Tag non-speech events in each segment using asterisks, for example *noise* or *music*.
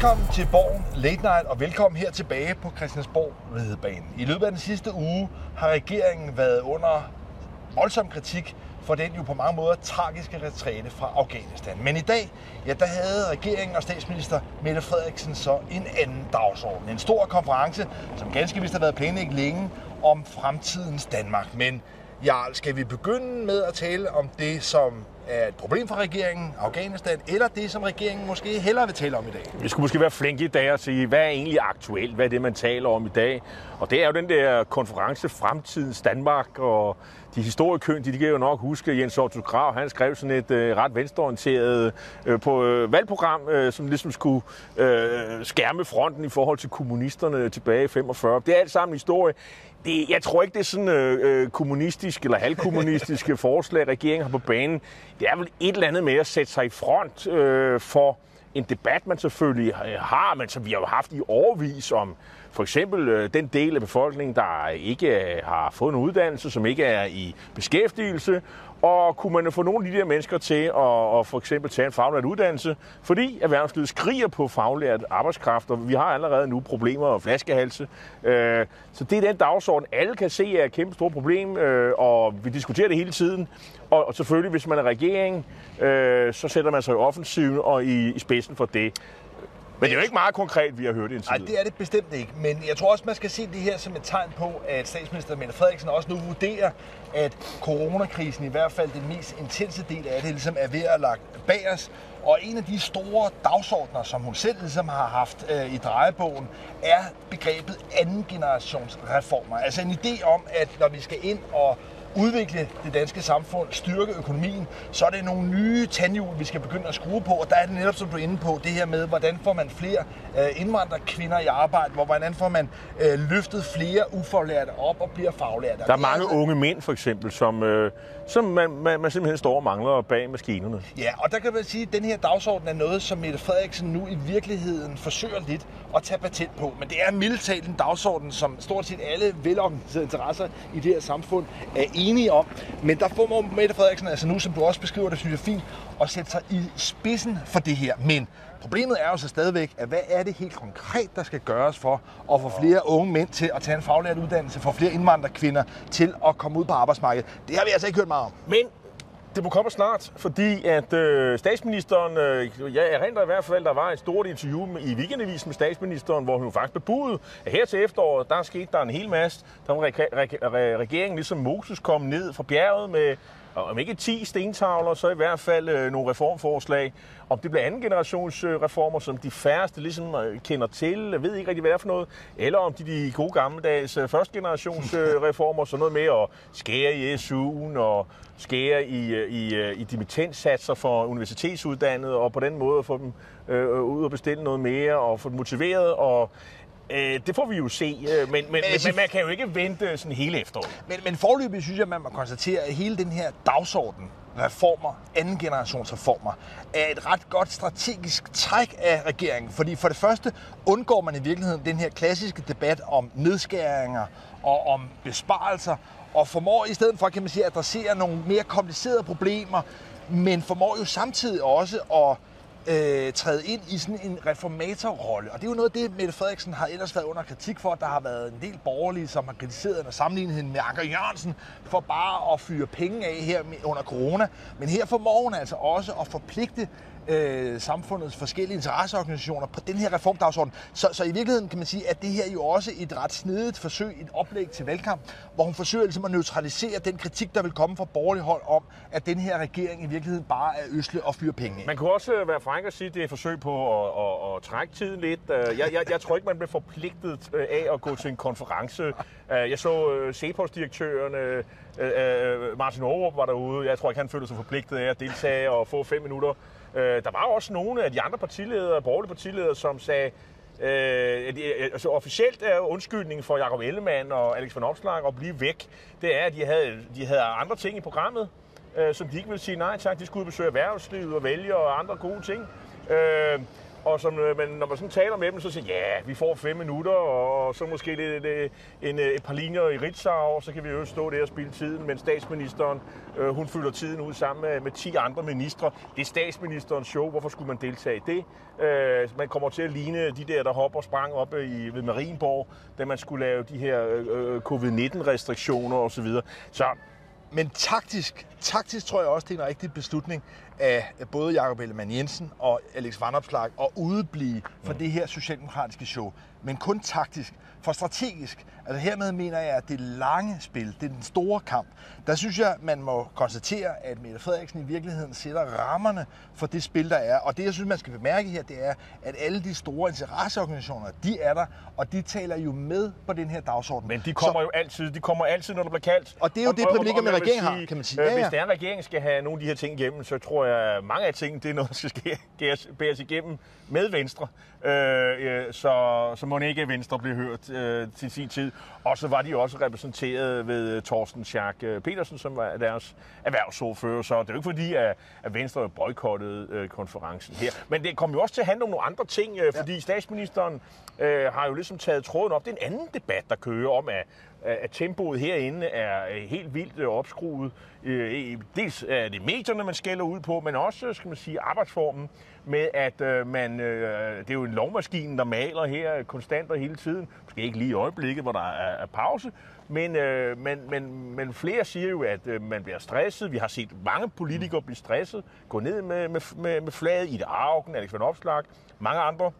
Velkommen til Borgen Late Night, og velkommen her tilbage på Christiansborg Ridebanen. I løbet af den sidste uge har regeringen været under voldsom kritik for den jo på mange måder tragiske retræte fra Afghanistan. Men i dag, ja, der havde regeringen og statsminister Mette Frederiksen så en anden dagsorden. En stor konference, som ganske vist har været planlagt længe, om fremtidens Danmark. Men Jarl, skal vi begynde med at tale om det, som er et problem for regeringen, Afghanistan, eller det, som regeringen måske hellere vil tale om i dag? Vi skulle måske være flinke i dag og sige, hvad er egentlig aktuelt? Hvad er det, man taler om i dag? Og det er jo den der konference Fremtidens Danmark, og de historiekyndige, de kan jo nok huske, at Jens Otto Krav, han skrev sådan et øh, ret venstreorienteret øh, på øh, valgprogram, øh, som ligesom skulle øh, skærme fronten i forhold til kommunisterne tilbage i 45. Det er alt sammen historie. Det, jeg tror ikke, det er sådan øh, kommunistisk eller halvkommunistiske *laughs* forslag, regeringen har på banen. Det er vel et eller andet med at sætte sig i front øh, for en debat, man selvfølgelig øh, har, men som vi har jo haft i overvis om. For eksempel øh, den del af befolkningen, der ikke øh, har fået en uddannelse, som ikke er i beskæftigelse, og kunne man få nogle af de der mennesker til at, at for eksempel tage en faglært uddannelse, fordi erhvervslivet skriger på faglært arbejdskraft, og vi har allerede nu problemer og flaskehalse. Øh, så det er den dagsorden, alle kan se er et kæmpe stort problem, øh, og vi diskuterer det hele tiden. Og selvfølgelig, hvis man er regering, øh, så sætter man sig i offensiven og i, i spidsen for det. Men det er jo ikke meget konkret, vi har hørt indtil Nej, det er det bestemt ikke. Men jeg tror også, man skal se det her som et tegn på, at statsminister Mette Frederiksen også nu vurderer, at coronakrisen, i hvert fald den mest intense del af det, ligesom er ved at lagt bag os. Og en af de store dagsordner, som hun selv ligesom har haft øh, i drejebogen, er begrebet anden generations reformer. Altså en idé om, at når vi skal ind og udvikle det danske samfund, styrke økonomien, så er det nogle nye tandhjul, vi skal begynde at skrue på. Og der er det netop, som du er inde på, det her med, hvordan får man flere øh, indvandrerkvinder i arbejde, hvor hvordan får man øh, løftet flere ufaglærte op og bliver faglærte. Der er mange altså... unge mænd for eksempel, som, øh, som man, man, man simpelthen står og mangler bag maskinerne. Ja, og der kan man sige, at den her dagsorden er noget, som Mette Frederiksen nu i virkeligheden forsøger lidt at tage patent på. Men det er mildt en dagsorden, som stort set alle velorganiserede interesser i det her samfund er enige om. Men der får Mette Frederiksen, altså nu som du også beskriver det, synes jeg er fint, at sætte sig i spidsen for det her. Men problemet er jo så stadigvæk, at hvad er det helt konkret, der skal gøres for at få flere unge mænd til at tage en faglært uddannelse, få flere indvandrerkvinder til at komme ud på arbejdsmarkedet? Det har vi altså ikke hørt meget om. Men det må komme snart, fordi at øh, statsministeren, øh, jeg erindrer i hvert fald, der var et stort interview i Weekendavisen med statsministeren, hvor hun faktisk bebudede, at her til efteråret, der skete der en hel masse. Der var regeringen ligesom Moses kom ned fra bjerget med om ikke 10 stentavler, så i hvert fald øh, nogle reformforslag. Om det bliver anden generations øh, reformer, som de færreste ligesom øh, kender til, ved ikke rigtig, hvad det er for noget, eller om de de gode gammeldags øh, første generations øh, *laughs* reformer, så noget med at skære i SU'en og skære i, øh, i, øh, i dimittenssatser for universitetsuddannede, og på den måde få dem øh, ud og bestille noget mere, og få dem motiveret, og Øh, det får vi jo se, øh, men, men, men, men man kan jo ikke vente sådan hele efteråret. Men, men forløbig synes jeg, man må konstatere, at hele den her dagsorden, reformer, anden generations reformer, er et ret godt strategisk træk af regeringen. Fordi for det første undgår man i virkeligheden den her klassiske debat om nedskæringer og om besparelser, og formår i stedet for, kan man sige, at adressere nogle mere komplicerede problemer, men formår jo samtidig også at øh, træde ind i sådan en reformatorrolle. Og det er jo noget af det, Mette Frederiksen har ellers været under kritik for. Der har været en del borgerlige, som har kritiseret og sammenlignet hende med Anker Jørgensen for bare at fyre penge af her under corona. Men her formår hun altså også at forpligte øh, samfundets forskellige interesseorganisationer på den her reformdagsorden. Så, så i virkeligheden kan man sige, at det her er jo også et ret snedigt forsøg, et oplæg til valgkamp, hvor hun forsøger ligesom at neutralisere den kritik, der vil komme fra borgerlig hold om, at den her regering i virkeligheden bare er øsle og fyre penge Man kunne også øh, være fræk og sige, at det er et forsøg på at, at, at trække tiden lidt. Øh, jeg, jeg, jeg tror ikke, man bliver forpligtet øh, af at gå til en konference. Jeg så Cepos-direktøren, Martin Aarup var derude. Jeg tror ikke, han følte sig forpligtet af at deltage og få fem minutter Øh, der var også nogle af de andre partiledere, borgerlige partiledere, som sagde, Øh, øh altså officielt er undskyldningen for Jacob Ellemann og Alex van Opslag at blive væk, det er, at de havde, de havde andre ting i programmet, øh, som de ikke ville sige nej tak. De skulle besøge erhvervslivet og vælge og andre gode ting. Øh, og som, øh, men når man sådan taler med dem, så siger ja, vi får fem minutter, og så måske lidt, lidt, en, øh, et par linjer i Ritzau, og så kan vi jo stå der og spille tiden, men statsministeren, øh, hun fylder tiden ud sammen med, med 10 andre ministre. Det er statsministerens show, hvorfor skulle man deltage i det? Øh, man kommer til at ligne de der, der hopper og sprang op øh, i, ved Marienborg, da man skulle lave de her øh, covid-19-restriktioner osv. Så men taktisk, taktisk tror jeg også, det er en rigtig beslutning af både Jakob Ellemann Jensen og Alex Van Opslag at udeblive fra mm. det her socialdemokratiske show. Men kun taktisk. For strategisk, altså hermed mener jeg, at det lange spil, det er den store kamp, der synes jeg, man må konstatere, at Mette Frederiksen i virkeligheden sætter rammerne for det spil, der er. Og det, jeg synes, man skal bemærke her, det er, at alle de store interesseorganisationer, de er der, og de taler jo med på den her dagsorden. Men de kommer Så, jo altid, de kommer altid, når der bliver kaldt. Og det er jo og, det privilegium, med regeringen har, kan man sige. Øh, ja, ja. Hvis der en regering skal have nogle af de her ting igennem, så tror jeg, at mange af ting, *laughs* det er noget, der skal bæres igennem med Venstre. Øh, så, så må ikke Venstre blive hørt øh, til sin tid. Og så var de også repræsenteret ved Torsten Schack Petersen, som var deres erhvervsordfører. Så det er jo ikke fordi, at, at Venstre boykottede øh, konferencen her. Men det kom jo også til at handle om nogle andre ting, øh, fordi ja. statsministeren øh, har jo ligesom taget tråden op. Det er en anden debat, der kører om, at at tempoet herinde er helt vildt øh, opskruet. Øh, dels er det medierne, man skælder ud på, men også, skal man sige, arbejdsformen med, at øh, man, øh, det er jo en lovmaskine, der maler her konstant og hele tiden. Måske ikke lige i øjeblikket, hvor der er pause, men, øh, men, men, men flere siger jo, at øh, man bliver stresset. Vi har set mange politikere blive stresset, gå ned med, med, med, med flaget i det Augen, Alex Van Opslag, mange andre.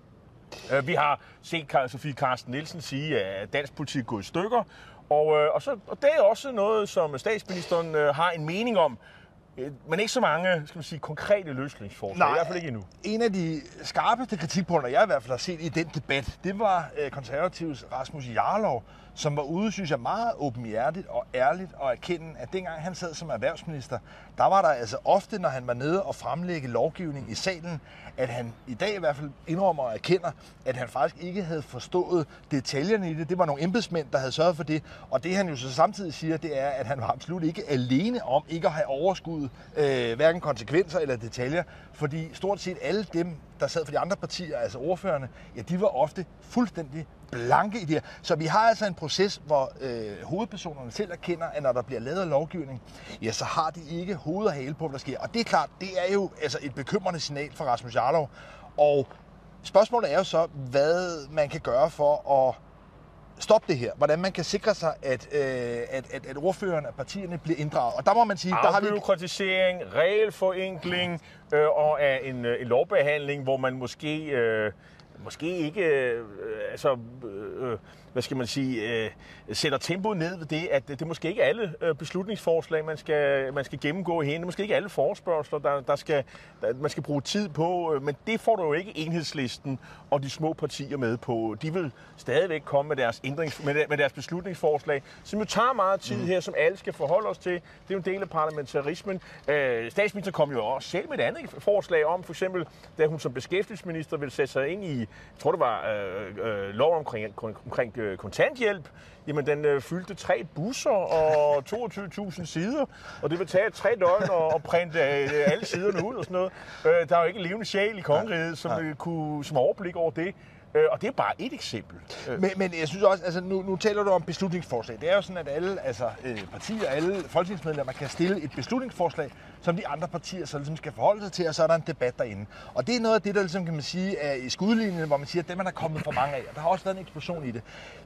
Vi har set Sofie Carsten Nielsen sige, at dansk politik går i stykker, og, øh, og, så, og det er også noget, som statsministeren øh, har en mening om. Øh, men ikke så mange skal man sige, konkrete løsningsforslag, Nej, i hvert fald ikke endnu. En af de skarpeste kritikpunkter, jeg i hvert fald har set i den debat, det var øh, konservativs Rasmus Jarlov, som var ude, synes jeg, meget åbenhjertigt og ærligt og erkende, at dengang han sad som erhvervsminister, der var der altså ofte, når han var nede og fremlægge lovgivning i salen, at han i dag i hvert fald indrømmer og erkender, at han faktisk ikke havde forstået detaljerne i det. Det var nogle embedsmænd, der havde sørget for det. Og det han jo så samtidig siger, det er, at han var absolut ikke alene om ikke at have overskuddet øh, hverken konsekvenser eller detaljer. Fordi stort set alle dem, der sad for de andre partier, altså ordførerne, ja, de var ofte fuldstændig blanke i det. Så vi har altså en proces, hvor øh, hovedpersonerne selv erkender, at når der bliver lavet lovgivning, ja, så har de ikke hoved og hale på, hvad der sker. Og det er klart, det er jo altså et bekymrende signal for Rasmus Jarlov. Og spørgsmålet er jo så, hvad man kan gøre for at stoppe det her. Hvordan man kan sikre sig, at, øh, at, at, at ordførerne og partierne bliver inddraget. Og der må man sige, der har vi... Afbyråkratisering, regelforenkling øh, og af en, øh, en lovbehandling, hvor man måske... Øh, måske ikke øh, altså, øh, øh hvad skal man sige, øh, sætter tempoet ned ved det, at det er måske ikke alle øh, beslutningsforslag, man skal, man skal gennemgå herinde. Det er måske ikke alle forspørgseler, der, der skal, der, man skal bruge tid på, øh, men det får du jo ikke enhedslisten og de små partier med på. De vil stadigvæk komme med deres, ændrings, med, med deres beslutningsforslag, som jo tager meget tid mm. her, som alle skal forholde os til. Det er jo en del af parlamentarismen. Øh, statsministeren kom jo også selv med et andet forslag om, for eksempel, da hun som beskæftigelsesminister ville sætte sig ind i, jeg tror det var øh, øh, lov omkring, omkring øh, kontanthjælp, jamen den øh, fyldte tre busser og *laughs* 22.000 sider, og det vil tage tre døgn at, at printe øh, alle siderne ud og sådan noget. Øh, der er jo ikke en levende sjæl i kongeriget, som, øh, kunne, som overblik over det. Øh, og det er bare et eksempel. Øh. Men, men jeg synes også, altså nu, nu taler du om beslutningsforslag. Det er jo sådan, at alle altså, øh, partier, alle folketingsmedlemmer kan stille et beslutningsforslag, som de andre partier så ligesom skal forholde sig til, og så er der en debat derinde. Og det er noget af det, der ligesom, kan man sige, er i skudlinjen, hvor man siger, at dem er der kommet for mange af, og der har også været en eksplosion i det.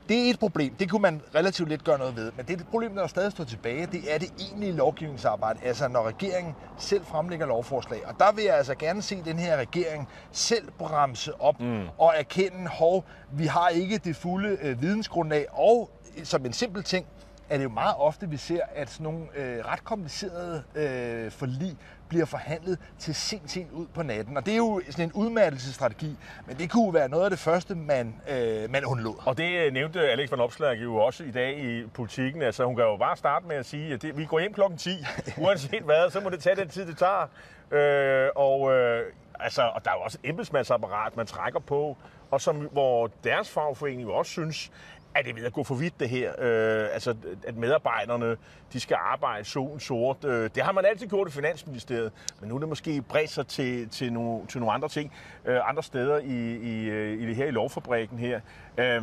Det er et problem. Det kunne man relativt let gøre noget ved. Men det er et problem, der stadig står tilbage. Det er det egentlige lovgivningsarbejde. Altså når regeringen selv fremlægger lovforslag. Og der vil jeg altså gerne se den her regering selv bremse op mm. og erkende, hov, vi har ikke det fulde øh, vidensgrundlag. Og som en simpel ting, er det jo meget ofte, vi ser, at sådan nogle øh, ret komplicerede øh, forlig bliver forhandlet til sent, sent ud på natten. Og det er jo sådan en udmattelsesstrategi, men det kunne være noget af det første, man, øh, man undlod. Og det øh, nævnte Alex van Opslag jo også i dag i politikken. Altså hun kan jo bare starte med at sige, at det, vi går hjem klokken 10, *laughs* uanset hvad, så må det tage den tid, det tager. Øh, og, øh, altså, og der er jo også et embedsmandsapparat, man trækker på, og som, hvor deres fagforening jo også synes, at det er ved at gå for vidt det her. Øh, altså, at medarbejderne, de skal arbejde solen sort. Øh, det har man altid gjort i Finansministeriet, men nu er det måske bredt sig til, til, nogle, til nogle andre ting, øh, andre steder i, i, øh, i det her i lovfabrikken her. Øh,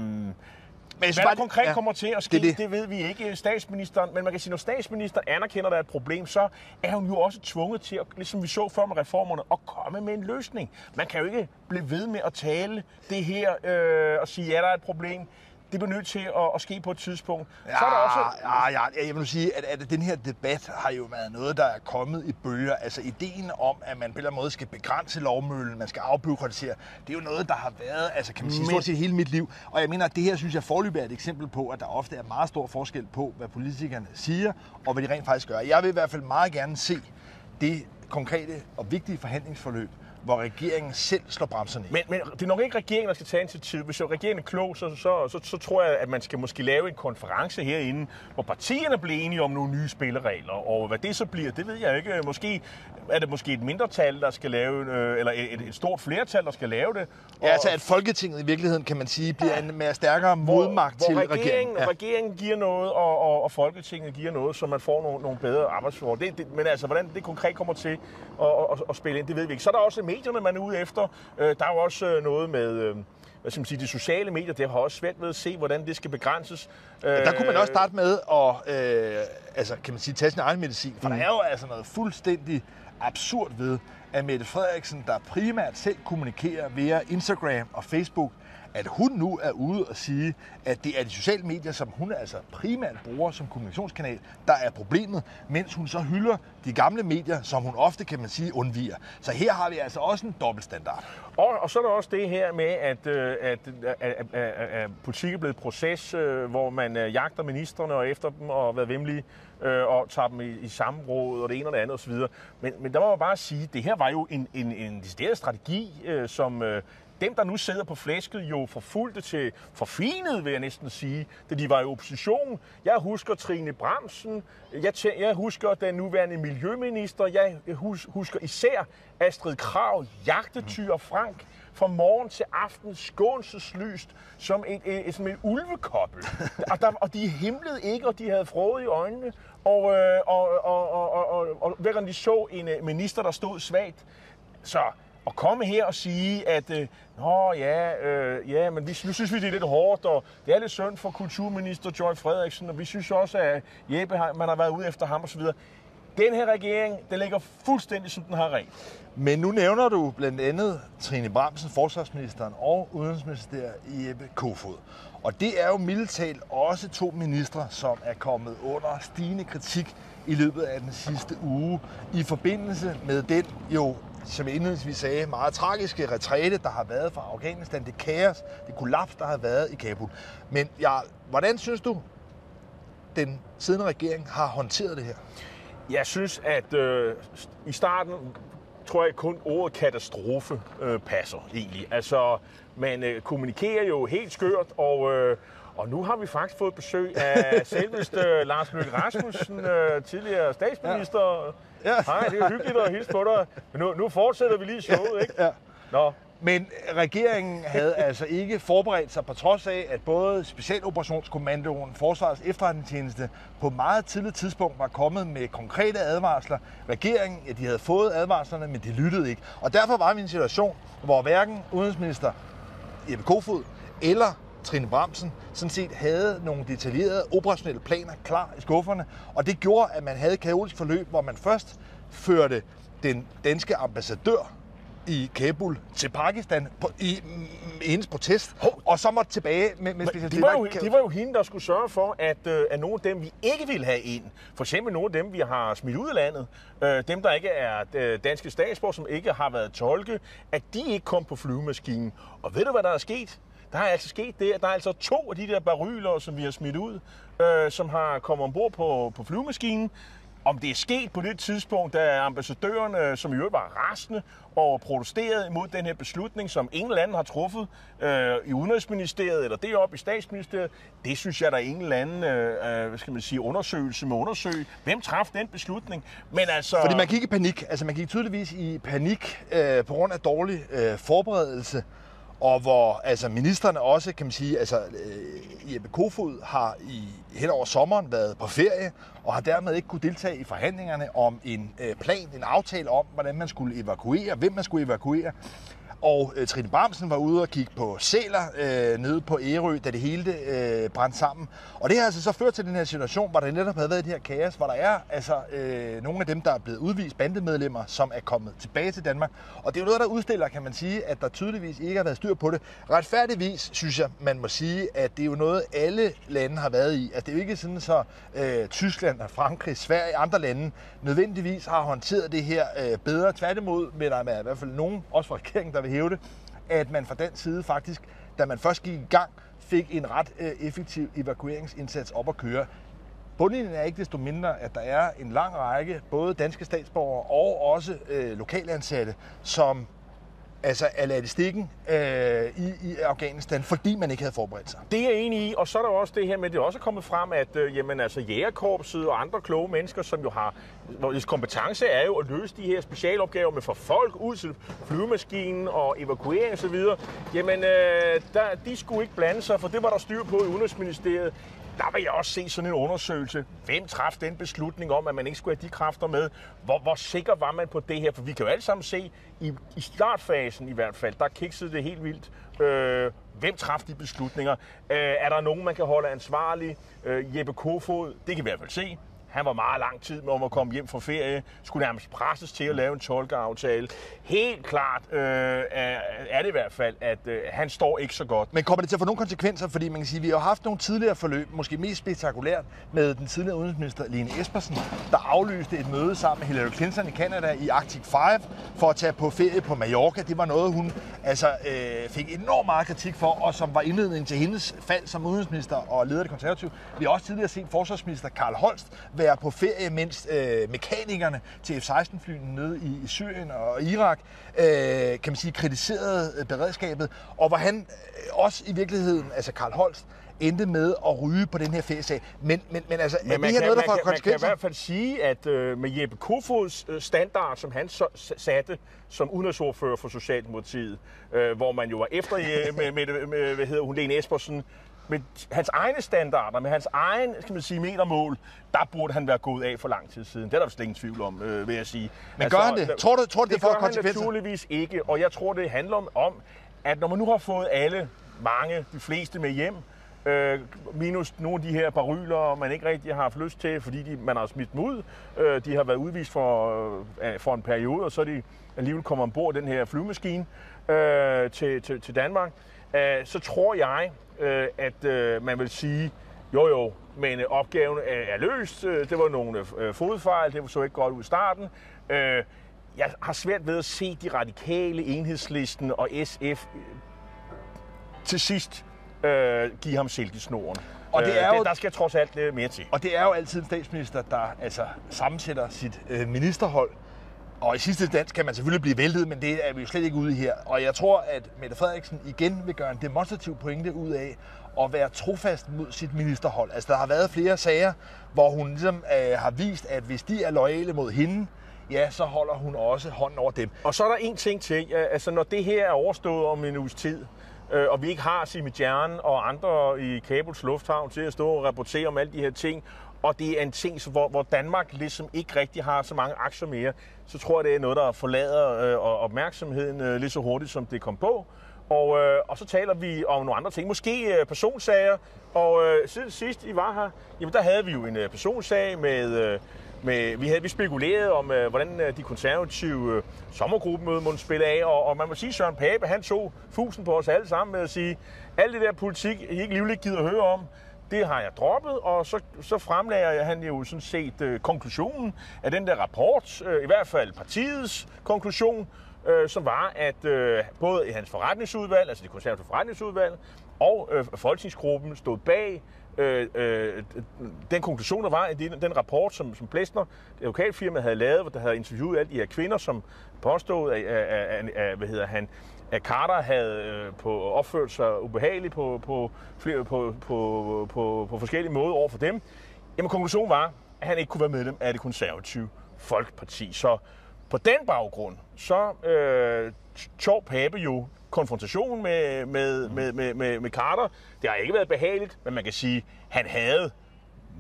men Hvad der konkret ja, kommer til at ske, det, det. det ved vi ikke. Statsministeren, men man kan sige, når statsministeren anerkender, at der er et problem, så er hun jo også tvunget til, at, ligesom vi så før med reformerne, at komme med en løsning. Man kan jo ikke blive ved med at tale det her øh, og sige, ja, der er et problem det bliver nødt til at, at ske på et tidspunkt. Ja, så er der også... ja, ja, jeg vil sige, at, at den her debat har jo været noget, der er kommet i bølger. Altså ideen om, at man på en eller anden måde skal begrænse lovmøllen, man skal afbyråkratisere, det er jo noget, der har været, altså kan man sige, stort set hele mit liv. Og jeg mener, at det her, synes jeg, forløbig er et eksempel på, at der ofte er meget stor forskel på, hvad politikerne siger, og hvad de rent faktisk gør. Jeg vil i hvert fald meget gerne se det konkrete og vigtige forhandlingsforløb, hvor regeringen selv slår bremserne i. Men, men det er nok ikke regeringen, der skal tage initiativ. Hvis regeringen er klog, så, så, så, så tror jeg, at man skal måske lave en konference herinde, hvor partierne bliver enige om nogle nye spilleregler. Og hvad det så bliver, det ved jeg ikke. Måske er det måske et mindretal, der skal lave, øh, eller et, et stort flertal, der skal lave det. Og, ja, altså at Folketinget i virkeligheden, kan man sige, bliver en mere stærkere modmagt hvor, til hvor regeringen. Regeringen, ja. regeringen giver noget, og, og, og Folketinget giver noget, så man får nogle, nogle bedre arbejdsforhold. Det, det, men altså, hvordan det konkret kommer til at, at, at spille ind, det ved vi ikke. Så er der også medierne, man er ude efter. Øh, der er jo også øh, noget med... Øh, hvad skal man sige, de sociale medier, det har også svært ved at se, hvordan det skal begrænses. Ja, der kunne man også starte med at øh, altså, kan man sige, tage sin egen medicin, for mm. der er jo altså noget fuldstændig absurd ved, at Mette Frederiksen, der primært selv kommunikerer via Instagram og Facebook, at hun nu er ude og sige, at det er de sociale medier, som hun altså primært bruger som kommunikationskanal, der er problemet, mens hun så hylder de gamle medier, som hun ofte, kan man sige, undviger. Så her har vi altså også en dobbeltstandard. Og, og så er der også det her med, at, øh, øh, at, at, at, at, at politik er blevet et proces, øh, hvor man jagter ministerne og efter dem og været vemmelige og tager dem i, i samråd og det ene og det andet osv. Men, men der må man bare sige, at det her var jo en, en, en decideret strategi, som dem, der nu sidder på flæsket, jo forfulgte til forfinet, vil jeg næsten sige, da de var i opposition. Jeg husker Trine Bremsen, jeg, jeg husker den nuværende miljøminister, jeg husker især Astrid Krav, jagtetyr Frank, fra morgen til aften skånseslyst som et, et, et, som et ulvekobbel. og, der, og de himlede ikke, og de havde frået i øjnene. Og, øh, og, og, og, og, og, og hver gang de så en øh, minister, der stod svagt, så at komme her og sige, at øh, Nå, ja, øh, ja, men vi, nu synes vi, det er lidt hårdt, og det er lidt synd for kulturminister Joy Frederiksen, og vi synes også, at Jeppe, man har været ude efter ham osv. Den her regering, den ligger fuldstændig, som den har rent. Men nu nævner du blandt andet Trine Bramsen, forsvarsministeren og udenrigsminister Jeppe Kofod. Og det er jo mildtalt også to ministre, som er kommet under stigende kritik i løbet af den sidste uge i forbindelse med den jo som jeg indledningsvis sagde, meget tragiske retræte, der har været fra Afghanistan, det kaos, det kollaps, der har været i Kabul. Men ja, hvordan synes du, den siddende regering har håndteret det her? Jeg synes, at øh, i starten tror jeg kun ordet katastrofe øh, passer egentlig. Altså, man øh, kommunikerer jo helt skørt, og, øh, og nu har vi faktisk fået besøg af selveste *laughs* Lars Løkke Rasmussen, øh, tidligere statsminister. Ja Ja. Hej, det er hyggeligt at hilse på dig. Men nu, nu fortsætter vi lige showet, ikke? Ja. Nå. Men regeringen havde altså ikke forberedt sig på trods af, at både Specialoperationskommandoen, Forsvarets efterretningstjeneste på meget tidligt tidspunkt var kommet med konkrete advarsler. Regeringen, ja, de havde fået advarslerne, men de lyttede ikke. Og derfor var vi i en situation, hvor hverken udenrigsminister Jeppe Kofod eller Trine Bramsen sådan set havde nogle detaljerede operationelle planer klar i skufferne, og det gjorde, at man havde et kaotisk forløb, hvor man først førte den danske ambassadør i Kabul til Pakistan på, i, hendes protest, Hov. og så måtte tilbage med, med specialitet. Det var, jo, det var jo hende, der skulle sørge for, at, øh, at nogle af dem, vi ikke vil have ind, for eksempel nogle af dem, vi har smidt ud af landet, øh, dem, der ikke er øh, danske statsborger, som ikke har været tolke, at de ikke kom på flyvemaskinen. Og ved du, hvad der er sket? Der er altså sket det, at der er altså to af de der baryler, som vi har smidt ud, øh, som har kommet ombord på, på flyvemaskinen. Om det er sket på det tidspunkt, da ambassadørerne, øh, som i øvrigt var rasende og protesterede imod den her beslutning, som ingen lande har truffet øh, i Udenrigsministeriet eller deroppe i Statsministeriet, det synes jeg, der er ingen anden øh, øh, hvad skal man sige, undersøgelse med undersøge. Hvem traf den beslutning? Men altså... Fordi man gik i panik. Altså man gik tydeligvis i panik øh, på grund af dårlig øh, forberedelse og hvor altså, ministerne også, kan man sige, altså øh, Jeppe Kofod har i hen over sommeren været på ferie, og har dermed ikke kunne deltage i forhandlingerne om en øh, plan, en aftale om, hvordan man skulle evakuere, hvem man skulle evakuere. Og øh, Trine Bramsen var ude og kigge på sæler øh, nede på Ærø, da det hele øh, brændte sammen. Og det har altså så ført til den her situation, hvor der netop havde været det her kaos, hvor der er altså øh, nogle af dem, der er blevet udvist bandemedlemmer, som er kommet tilbage til Danmark. Og det er jo noget, der udstiller, kan man sige, at der tydeligvis ikke har været styr på det. Retfærdigvis synes jeg, man må sige, at det er jo noget, alle lande har været i. Altså det er jo ikke sådan, så øh, Tyskland, Frankrig, Sverige og andre lande nødvendigvis har håndteret det her øh, bedre. Tværtimod med der er i hvert fald nogen, også fra regeringen, der vil hæve det, at man fra den side faktisk, da man først gik i gang, fik en ret øh, effektiv evakueringsindsats op at køre. Bundlinjen er ikke desto mindre, at der er en lang række både danske statsborgere og også øh, lokalansatte, som altså er ladt i øh, i, i Afghanistan, fordi man ikke havde forberedt sig. Det er jeg enig i, og så er der også det her med, at det også er kommet frem, at øh, jamen, altså, jægerkorpset og andre kloge mennesker, som jo har, hvis kompetence er jo at løse de her specialopgaver med for folk ud til flyvemaskinen og evakuering osv., jamen øh, der, de skulle ikke blande sig, for det var der styr på i Udenrigsministeriet der vil jeg også se sådan en undersøgelse. Hvem traf den beslutning om, at man ikke skulle have de kræfter med? Hvor, hvor sikker var man på det her? For vi kan jo alle sammen se, i, i startfasen i hvert fald, der kiksede det helt vildt. Øh, hvem traf de beslutninger? Øh, er der nogen, man kan holde ansvarlig? Øh, Jeppe Kofod, det kan vi i hvert fald se. Han var meget lang tid med om at komme hjem fra ferie. Skulle nærmest presses til at lave en tolkeaftale. Helt klart øh, er, det i hvert fald, at øh, han står ikke så godt. Men kommer det til at få nogle konsekvenser? Fordi man kan sige, at vi har haft nogle tidligere forløb, måske mest spektakulært, med den tidligere udenrigsminister Lene Espersen, der aflyste et møde sammen med Hillary Clinton i Canada i Arctic 5 for at tage på ferie på Mallorca. Det var noget, hun altså, øh, fik enormt meget kritik for, og som var indledningen til hendes fald som udenrigsminister og leder af det konservative. Vi har også tidligere set forsvarsminister Karl Holst være på ferie, mens øh, mekanikerne til F-16-flyene nede i, i Syrien og Irak, øh, kan man sige, kritiserede øh, beredskabet, og hvor han øh, også i virkeligheden, altså Karl Holst, endte med at ryge på den her feriesag. Men, men, men altså, men er det her kan, noget, der får konsekvenser? Man kan i hvert fald sige, at øh, med Jeppe Kofods øh, standard, som han så, satte som udenrigsordfører for Socialdemokratiet, øh, hvor man jo var efter øh, med, med, med, med, hvad hedder hun, Lene Espersen, med hans egne standarder, med hans egen skal man sige, metermål, der burde han være gået af for lang tid siden. Det er der slet ingen tvivl om, øh, vil jeg sige. Men altså, gør han det? Tror du, tror du det, det får konsekvenser? Det naturligvis ikke, og jeg tror, det handler om, at når man nu har fået alle, mange, de fleste med hjem, øh, minus nogle af de her baryler, man ikke rigtig har haft lyst til, fordi de, man har smidt dem ud. Øh, de har været udvist for, øh, for en periode, og så er de alligevel kommet ombord den her flyvemaskine øh, til, til, til Danmark. Øh, så tror jeg, øh, at øh, man vil sige, jo jo, men øh, opgaven er, er løst. Øh, det var nogle øh, fodfejl, det så ikke godt ud i starten. Øh, jeg har svært ved at se de radikale enhedslisten og SF til sidst øh, give ham silkesnoren. Og det er jo, der skal trods alt mere til. Og det er jo altid en statsminister, der altså sammensætter sit øh, ministerhold og i sidste dans kan man selvfølgelig blive væltet, men det er vi jo slet ikke ude i her. Og jeg tror, at Mette Frederiksen igen vil gøre en demonstrativ pointe ud af at være trofast mod sit ministerhold. Altså, der har været flere sager, hvor hun ligesom øh, har vist, at hvis de er lojale mod hende, ja, så holder hun også hånden over dem. Og så er der en ting til. Altså, når det her er overstået om en uges tid, øh, og vi ikke har Simidjern og andre i Kabels Lufthavn til at stå og rapportere om alle de her ting, og det er en ting, hvor, hvor Danmark ligesom ikke rigtig har så mange aktier mere, så tror jeg, det er noget, der forlader øh, opmærksomheden øh, lige så hurtigt, som det kom på. Og, øh, og så taler vi om nogle andre ting. Måske øh, personsager. Og øh, siden sidst I var her, jamen der havde vi jo en øh, personsag med... Øh, med, vi havde vi spekuleret om, øh, hvordan øh, de konservative øh, sommergruppemøde måtte spille af, og, og man må sige, at Søren Pape, han tog fusen på os alle sammen med at sige, alt det der politik, I ikke livligt gider høre om, det har jeg droppet, og så, så fremlægger han jo sådan set øh, konklusionen af den der rapport, øh, i hvert fald partiets konklusion, øh, som var, at øh, både i hans forretningsudvalg, altså det konservative forretningsudvalg, og øh, folketingsgruppen stod bag øh, øh, den konklusion, der var i den, den rapport, som, som Blæstner, det lokalfirma, havde lavet, hvor der havde interviewet alle de her kvinder, som påstod, at, at, at, at hvad hedder han, at Carter havde øh, på, opført sig ubehageligt på, på, flere, på, på, på, på forskellige måder over for dem. Jamen konklusionen var, at han ikke kunne være medlem af det konservative Folkeparti. Så på den baggrund, så øh, tog Pape jo konfrontation med, med, med, med, med, med Carter. Det har ikke været behageligt, men man kan sige, at han havde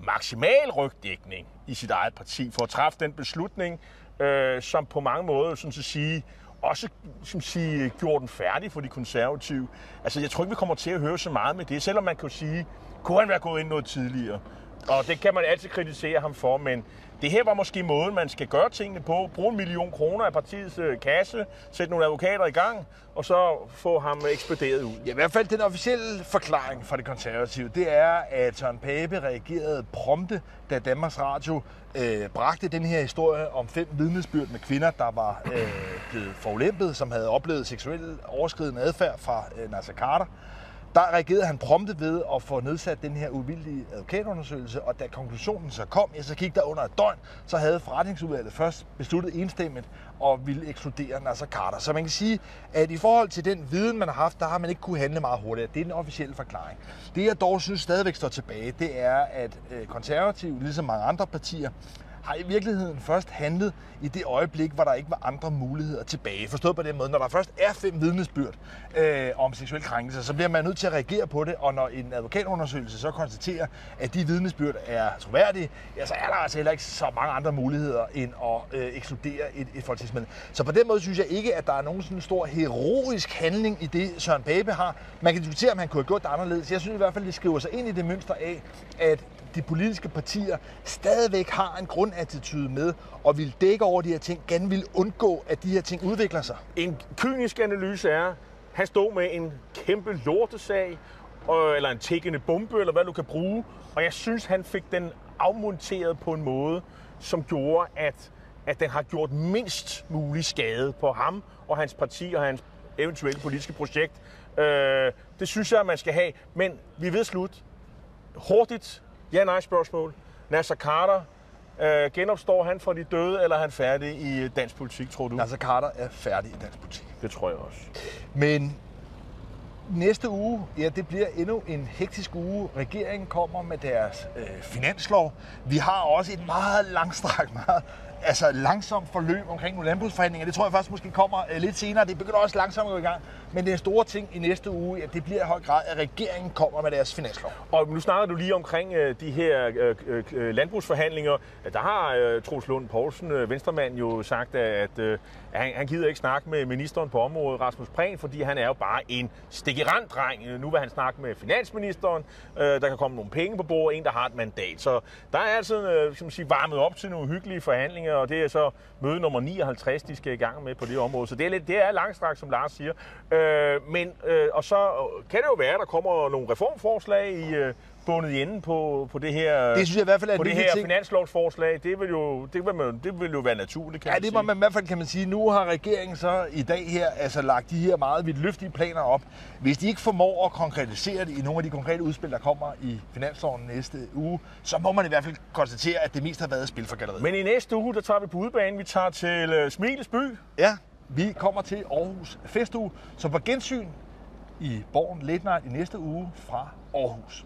maksimal rygdækning i sit eget parti for at træffe den beslutning, øh, som på mange måder, sådan at sige, også som sige, gjorde den færdig for de konservative. Altså, jeg tror ikke, vi kommer til at høre så meget med det, selvom man kan sige, kunne han være gået ind noget tidligere? Og det kan man altid kritisere ham for, men det her var måske måden, man skal gøre tingene på. Bruge en million kroner af partiets øh, kasse, sætte nogle advokater i gang, og så få ham ekspederet ud. Ja, i hvert fald den officielle forklaring fra det konservative, det er, at Søren Pape reagerede prompte, da Danmarks Radio øh, bragte den her historie om fem vidnesbyrd med kvinder, der var øh, blevet forulæmpet, som havde oplevet seksuel overskridende adfærd fra øh, Nasser Carter der reagerede han prompte ved at få nedsat den her uvildige advokatundersøgelse, og da konklusionen så kom, ja, så gik der under et døgn, så havde forretningsudvalget først besluttet enstemmigt og ville ekskludere Nasser Carter. Så man kan sige, at i forhold til den viden, man har haft, der har man ikke kunne handle meget hurtigt. Det er den officielle forklaring. Det, jeg dog synes stadigvæk står tilbage, det er, at øh, konservative, ligesom mange andre partier, har i virkeligheden først handlet i det øjeblik, hvor der ikke var andre muligheder tilbage. Forstået på den måde, når der først er fem vidnesbyrd øh, om seksuel krænkelse, så bliver man nødt til at reagere på det, og når en advokatundersøgelse så konstaterer, at de vidnesbyrd er troværdige, ja, så er der altså heller ikke så mange andre muligheder end at øh, ekskludere et, et folketingsmedlem. Så på den måde synes jeg ikke, at der er nogen sådan stor heroisk handling i det, Søren Pape har. Man kan diskutere, om han kunne have gjort det anderledes. Jeg synes i hvert fald, det skriver sig ind i det mønster af, at de politiske partier stadigvæk har en grundattitude med og vil dække over de her ting, gerne vil undgå, at de her ting udvikler sig. En kynisk analyse er, han stod med en kæmpe lortesag, eller en tækkende bombe, eller hvad du kan bruge, og jeg synes, han fik den afmonteret på en måde, som gjorde, at, at den har gjort mindst mulig skade på ham og hans parti og hans eventuelle politiske projekt. Øh, det synes jeg, man skal have. Men vi ved slut. Hurtigt, Ja-nej spørgsmål. Nasser Carter, øh, genopstår han for de døde, eller er han færdig i dansk politik, tror du? Nasser Carter er færdig i dansk politik. Det tror jeg også. Men næste uge, ja, det bliver endnu en hektisk uge. Regeringen kommer med deres øh, finanslov. Vi har også et meget langstrakt, meget altså langsomt forløb omkring nogle landbrugsforhandlinger. Det tror jeg først måske kommer øh, lidt senere. Det begynder også langsomt at gå i gang. Men den store ting i næste uge, at det bliver i høj grad, at regeringen kommer med deres finanslov. Og nu snakker du lige omkring øh, de her øh, øh, øh landbrugsforhandlinger. Der har øh, Troels Lund Poulsen, øh, venstremand, jo sagt, at øh, han, han gider ikke snakke med ministeren på området, Rasmus Prehn, fordi han er jo bare en stikkerand-dreng. Nu vil han snakke med finansministeren. Øh, der kan komme nogle penge på bordet, en, der har et mandat. Så der er altså øh, som man sige, varmet op til nogle hyggelige forhandlinger, og det er så møde nummer 59, de skal i gang med på det område. Så det er, lidt, det er langstrakt, som Lars siger. Øh, men, øh, og så kan det jo være, at der kommer nogle reformforslag i, øh, bundet i enden på, på det her, det synes jeg i hvert fald er på det her ting. finanslovsforslag. Det vil, jo, det, vil man, det vil jo være naturligt, kan Ja, det må man i hvert fald kan man sige. Nu har regeringen så i dag her altså lagt de her meget vidtløftige planer op. Hvis de ikke formår at konkretisere det i nogle af de konkrete udspil, der kommer i finansloven næste uge, så må man i hvert fald konstatere, at det mest har været spil for galleriet. Men i næste uge, der tager vi på udbanen. Vi tager til uh, Smiles by. Ja, vi kommer til Aarhus Festuge, så på gensyn i Borgen Late Night i næste uge fra Aarhus.